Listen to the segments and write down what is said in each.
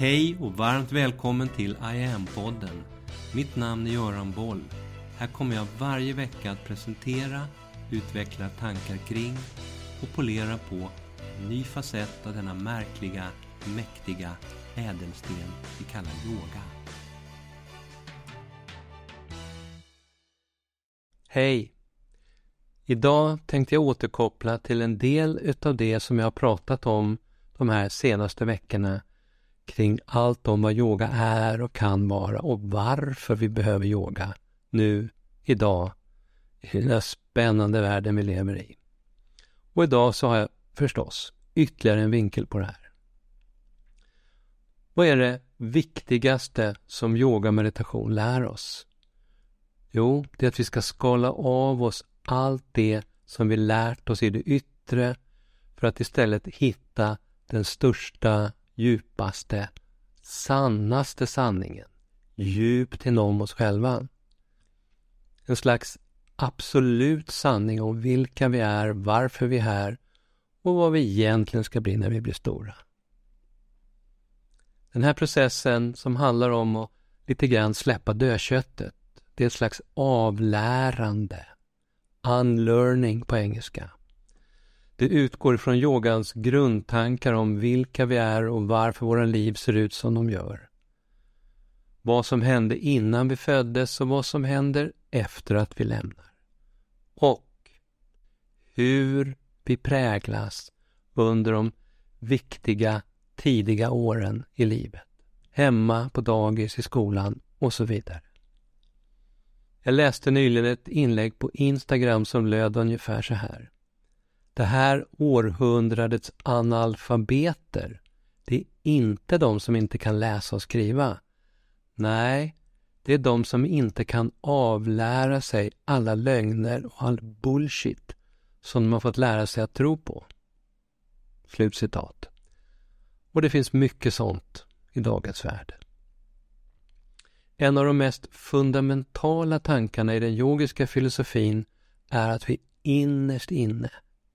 Hej och varmt välkommen till I am-podden. Mitt namn är Göran Boll. Här kommer jag varje vecka att presentera, utveckla tankar kring och polera på en ny facett av denna märkliga, mäktiga ädelsten vi kallar yoga. Hej! Idag tänkte jag återkoppla till en del utav det som jag har pratat om de här senaste veckorna kring allt om vad yoga är och kan vara och varför vi behöver yoga nu, idag, i den här spännande världen vi lever i. Och idag så har jag förstås ytterligare en vinkel på det här. Vad är det viktigaste som yoga meditation lär oss? Jo, det är att vi ska skala av oss allt det som vi lärt oss i det yttre för att istället hitta den största, djupaste, sannaste sanningen djupt inom oss själva. En slags absolut sanning om vilka vi är, varför vi är här och vad vi egentligen ska bli när vi blir stora. Den här processen som handlar om att lite grann släppa dödköttet, det är ett slags avlärande, unlearning på engelska. Det utgår från yogans grundtankar om vilka vi är och varför våra liv ser ut som de gör. Vad som hände innan vi föddes och vad som händer efter att vi lämnar. Och hur vi präglas under de viktiga tidiga åren i livet. Hemma, på dagis, i skolan och så vidare. Jag läste nyligen ett inlägg på Instagram som löd ungefär så här. Det här århundradets analfabeter, det är inte de som inte kan läsa och skriva. Nej, det är de som inte kan avlära sig alla lögner och all bullshit som de har fått lära sig att tro på. Slutcitat. Och det finns mycket sånt i dagens värld. En av de mest fundamentala tankarna i den yogiska filosofin är att vi innerst inne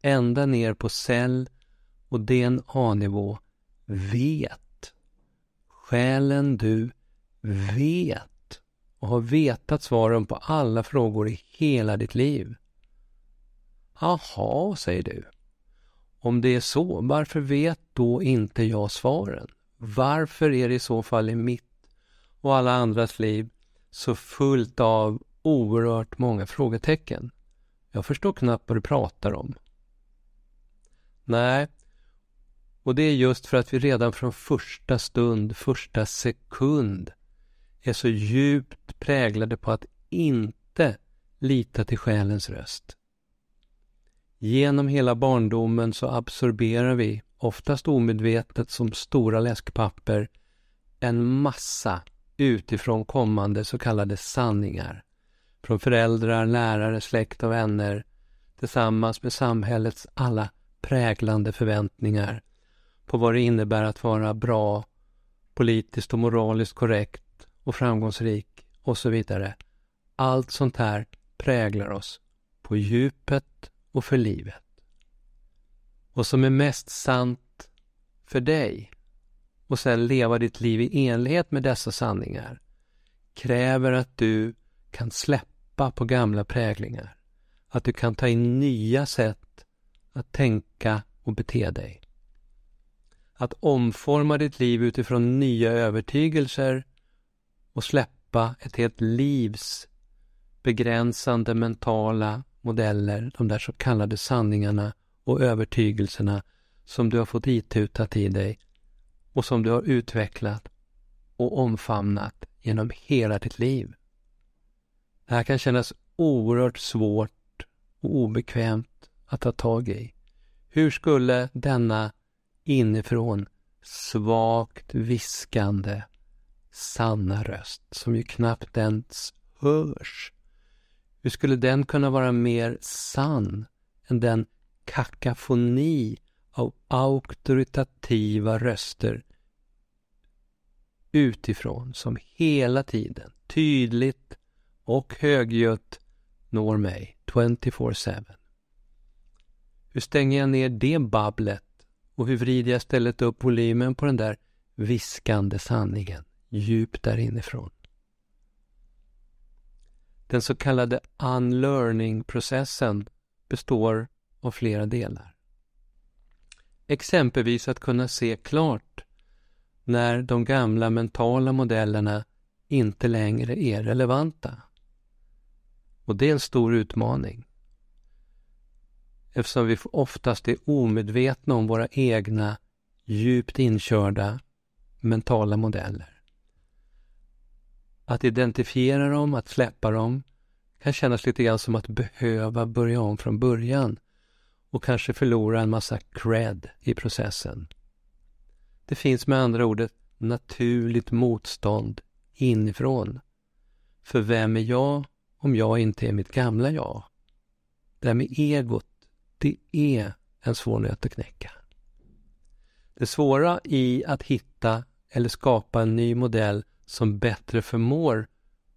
ända ner på cell och DNA-nivå vet. Själen du vet och har vetat svaren på alla frågor i hela ditt liv. Jaha, säger du. Om det är så, varför vet då inte jag svaren? Varför är det i så fall i mitt och alla andras liv så fullt av oerhört många frågetecken? Jag förstår knappt vad du pratar om. Nej, och det är just för att vi redan från första stund, första sekund är så djupt präglade på att inte lita till själens röst. Genom hela barndomen så absorberar vi, oftast omedvetet som stora läskpapper, en massa utifrån kommande så kallade sanningar. Från föräldrar, lärare, släkt och vänner tillsammans med samhällets alla präglande förväntningar på vad det innebär att vara bra, politiskt och moraliskt korrekt och framgångsrik och så vidare. Allt sånt här präglar oss på djupet och för livet. Och som är mest sant för dig och sen leva ditt liv i enlighet med dessa sanningar kräver att du kan släppa på gamla präglingar. Att du kan ta in nya sätt att tänka och bete dig. Att omforma ditt liv utifrån nya övertygelser och släppa ett helt livs begränsande mentala modeller, de där så kallade sanningarna och övertygelserna som du har fått itutat i dig och som du har utvecklat och omfamnat genom hela ditt liv. Det här kan kännas oerhört svårt och obekvämt att ta tag i. Hur skulle denna inifrån svagt viskande sanna röst, som ju knappt ens hörs, hur skulle den kunna vara mer sann än den kakafoni av auktoritativa röster utifrån som hela tiden tydligt och högljutt når mig 24-7. Hur stänger jag ner det babblet och hur vrider jag istället upp volymen på den där viskande sanningen djupt där inifrån. Den så kallade unlearning-processen består av flera delar. Exempelvis att kunna se klart när de gamla mentala modellerna inte längre är relevanta. Och det är en stor utmaning. Eftersom vi oftast är omedvetna om våra egna djupt inkörda mentala modeller. Att identifiera dem, att släppa dem, kan kännas lite grann som att behöva börja om från början och kanske förlora en massa cred i processen. Det finns med andra ord ett naturligt motstånd inifrån. För vem är jag om jag inte är mitt gamla jag? Det här med egot, det är en svår nöt att knäcka. Det svåra i att hitta eller skapa en ny modell som bättre förmår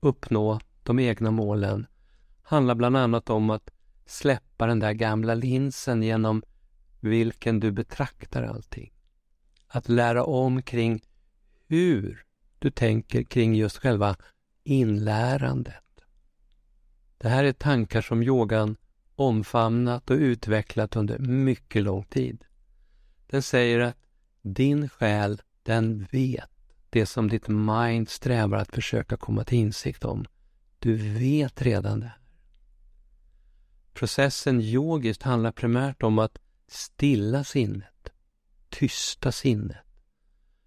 uppnå de egna målen handlar bland annat om att släppa den där gamla linsen genom vilken du betraktar allting. Att lära om kring hur du tänker kring just själva inlärandet. Det här är tankar som yogan omfamnat och utvecklat under mycket lång tid. Den säger att din själ, den vet det som ditt mind strävar att försöka komma till insikt om. Du vet redan det. Processen yogiskt handlar primärt om att stilla sinnet, tysta sinnet,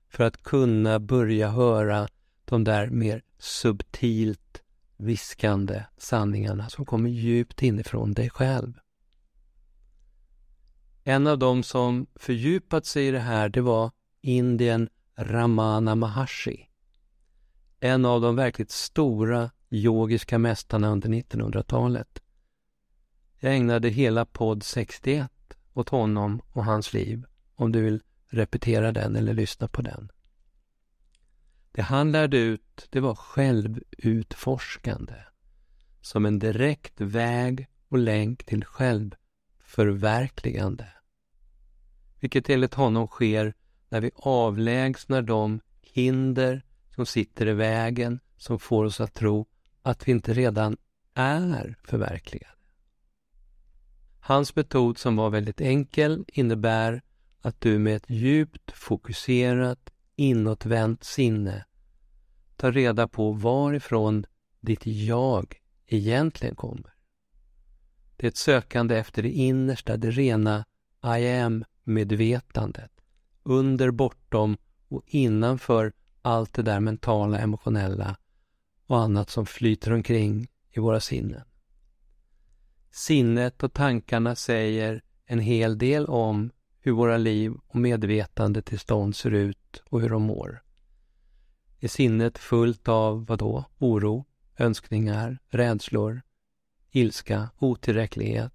för att kunna börja höra de där mer subtilt viskande sanningarna som kommer djupt inifrån dig själv. En av dem som fördjupat sig i det här, det var Indien Ramana Maharshi. En av de verkligt stora yogiska mästarna under 1900-talet. Jag ägnade hela podd 61 åt honom och hans liv, om du vill repetera den eller lyssna på den. Det han lärde ut, det var självutforskande. Som en direkt väg och länk till självförverkligande. Vilket enligt honom sker när vi avlägsnar de hinder som sitter i vägen, som får oss att tro att vi inte redan är förverkligade. Hans metod som var väldigt enkel innebär att du med ett djupt fokuserat inåtvänt sinne ta reda på varifrån ditt jag egentligen kommer. Det är ett sökande efter det innersta, det rena I am-medvetandet. Under, bortom och innanför allt det där mentala, emotionella och annat som flyter omkring i våra sinnen. Sinnet och tankarna säger en hel del om hur våra liv och medvetande tillstånd ser ut och hur de mår. Är sinnet fullt av vad då? Oro, önskningar, rädslor, ilska, otillräcklighet?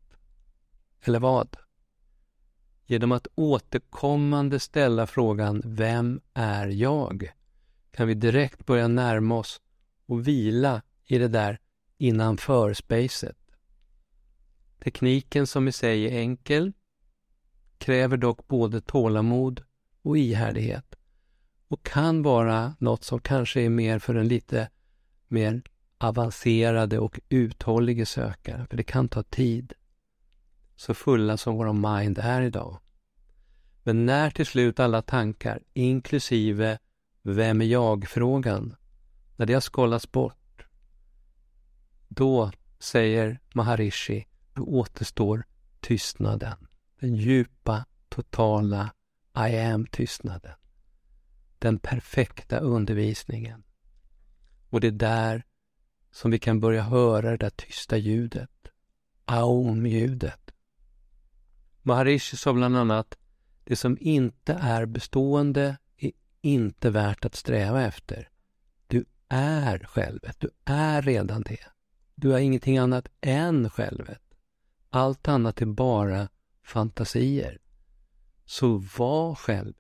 Eller vad? Genom att återkommande ställa frågan Vem är jag? kan vi direkt börja närma oss och vila i det där innanför spacet. Tekniken som i sig är enkel kräver dock både tålamod och ihärdighet och kan vara något som kanske är mer för en lite mer avancerade och uthållige sökare, för det kan ta tid. Så fulla som våra mind är idag. Men när till slut alla tankar, inklusive vem är jag-frågan, när det har skollats bort, då, säger Maharishi, då återstår tystnaden. Den djupa, totala I am-tystnaden. Den perfekta undervisningen. Och det är där som vi kan börja höra det där tysta ljudet. Aum-ljudet. Maharishi sa bland annat det som inte är bestående är inte värt att sträva efter. Du är självet. Du är redan det. Du är ingenting annat än självet. Allt annat är bara fantasier. Så var självet,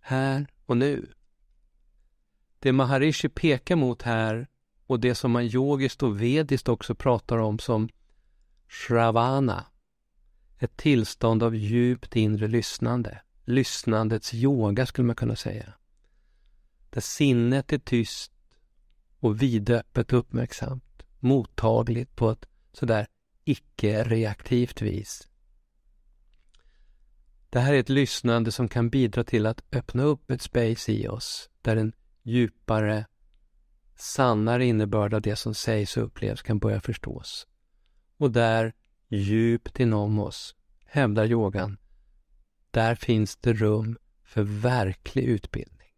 här och nu. Det Maharishi pekar mot här och det som man yogiskt och vediskt också pratar om som shravana, ett tillstånd av djupt inre lyssnande. Lyssnandets yoga skulle man kunna säga. där sinnet är tyst och vidöppet uppmärksamt, mottagligt på ett sådär icke-reaktivt vis. Det här är ett lyssnande som kan bidra till att öppna upp ett space i oss där en djupare, sannare innebörd av det som sägs och upplevs kan börja förstås. Och där, djupt inom oss, hävdar yogan, där finns det rum för verklig utbildning.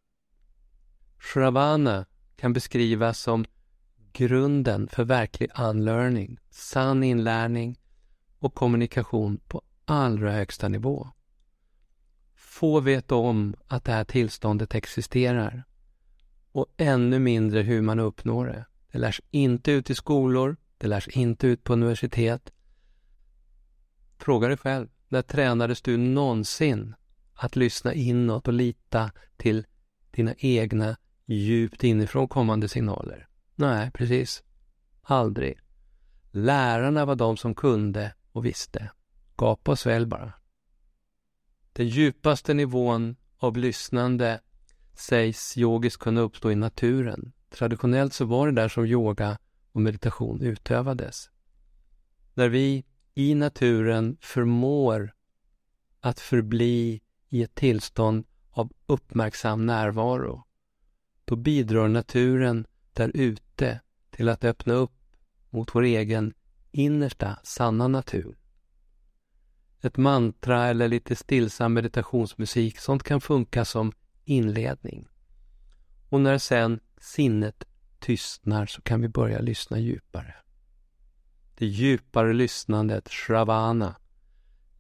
Shravana kan beskrivas som grunden för verklig unlearning, sann inlärning och kommunikation på allra högsta nivå. Få vet om att det här tillståndet existerar och ännu mindre hur man uppnår det. Det lärs inte ut i skolor, det lärs inte ut på universitet. Fråga dig själv, när tränades du någonsin att lyssna inåt och lita till dina egna djupt inifrån kommande signaler? Nej, precis. Aldrig. Lärarna var de som kunde och visste. Gapa och svälj bara. Den djupaste nivån av lyssnande sägs yogiskt kunna uppstå i naturen. Traditionellt så var det där som yoga och meditation utövades. När vi i naturen förmår att förbli i ett tillstånd av uppmärksam närvaro, då bidrar naturen där ute till att öppna upp mot vår egen innersta sanna natur. Ett mantra eller lite stillsam meditationsmusik, sånt kan funka som inledning. Och när sen sinnet tystnar så kan vi börja lyssna djupare. Det djupare lyssnandet, shravana,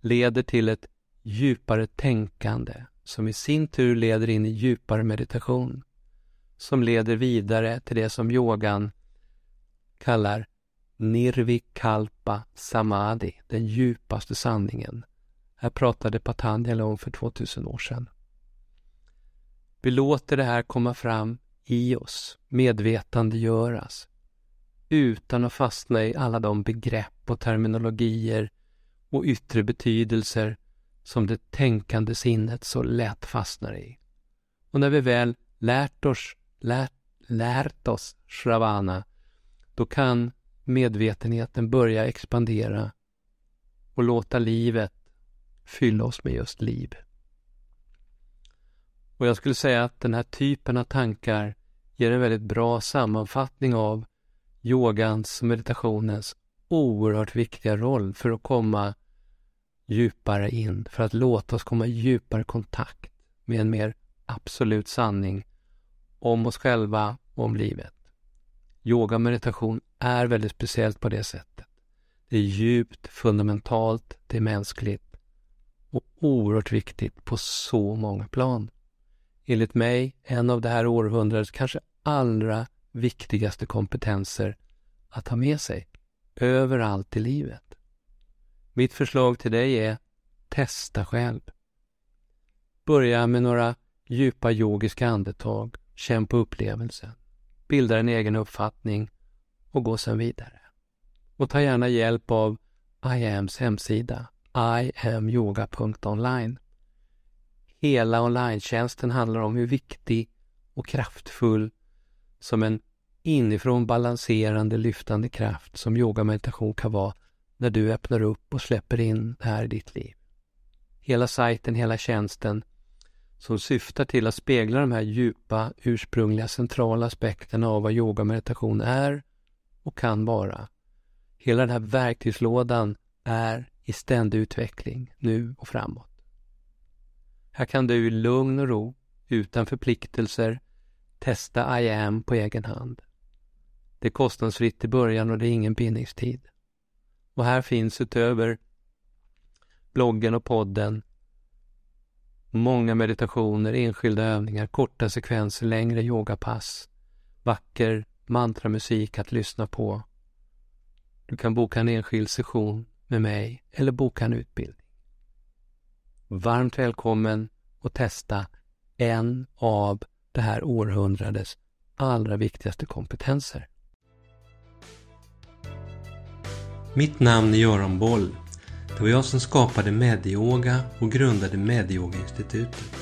leder till ett djupare tänkande som i sin tur leder in i djupare meditation som leder vidare till det som yogan kallar Nirvikalpa Samadhi, den djupaste sanningen. Här pratade Patanjali om för 2000 år sedan. Vi låter det här komma fram i oss, medvetandegöras, utan att fastna i alla de begrepp och terminologier och yttre betydelser som det tänkande sinnet så lätt fastnar i. Och när vi väl lärt oss, lärt, lärt oss shravana, då kan medvetenheten börja expandera och låta livet fylla oss med just liv. Och jag skulle säga att den här typen av tankar ger en väldigt bra sammanfattning av yogans och meditationens oerhört viktiga roll för att komma djupare in, för att låta oss komma i djupare kontakt med en mer absolut sanning om oss själva och om livet. Yoga och meditation är väldigt speciellt på det sättet. Det är djupt, fundamentalt, det är mänskligt och oerhört viktigt på så många plan. Enligt mig en av det här århundradets kanske allra viktigaste kompetenser att ha med sig överallt i livet. Mitt förslag till dig är testa själv. Börja med några djupa yogiska andetag, känn på upplevelsen, bilda en egen uppfattning och gå sedan vidare. Och ta gärna hjälp av IAMs hemsida, iamyoga.online. Hela online handlar om hur viktig och kraftfull som en inifrån balanserande, lyftande kraft som yoga meditation kan vara när du öppnar upp och släpper in det här i ditt liv. Hela sajten, hela tjänsten som syftar till att spegla de här djupa, ursprungliga, centrala aspekterna av vad yoga meditation är och kan vara. Hela den här verktygslådan är i ständig utveckling, nu och framåt. Här kan du i lugn och ro, utan förpliktelser, testa I am på egen hand. Det är kostnadsfritt i början och det är ingen bindningstid. Och här finns utöver bloggen och podden många meditationer, enskilda övningar, korta sekvenser, längre yogapass, vacker mantramusik att lyssna på. Du kan boka en enskild session med mig eller boka en utbildning. Varmt välkommen att testa en av det här århundradets allra viktigaste kompetenser. Mitt namn är Göran Boll. Det var jag som skapade Medioga och grundade Medioga-institutet.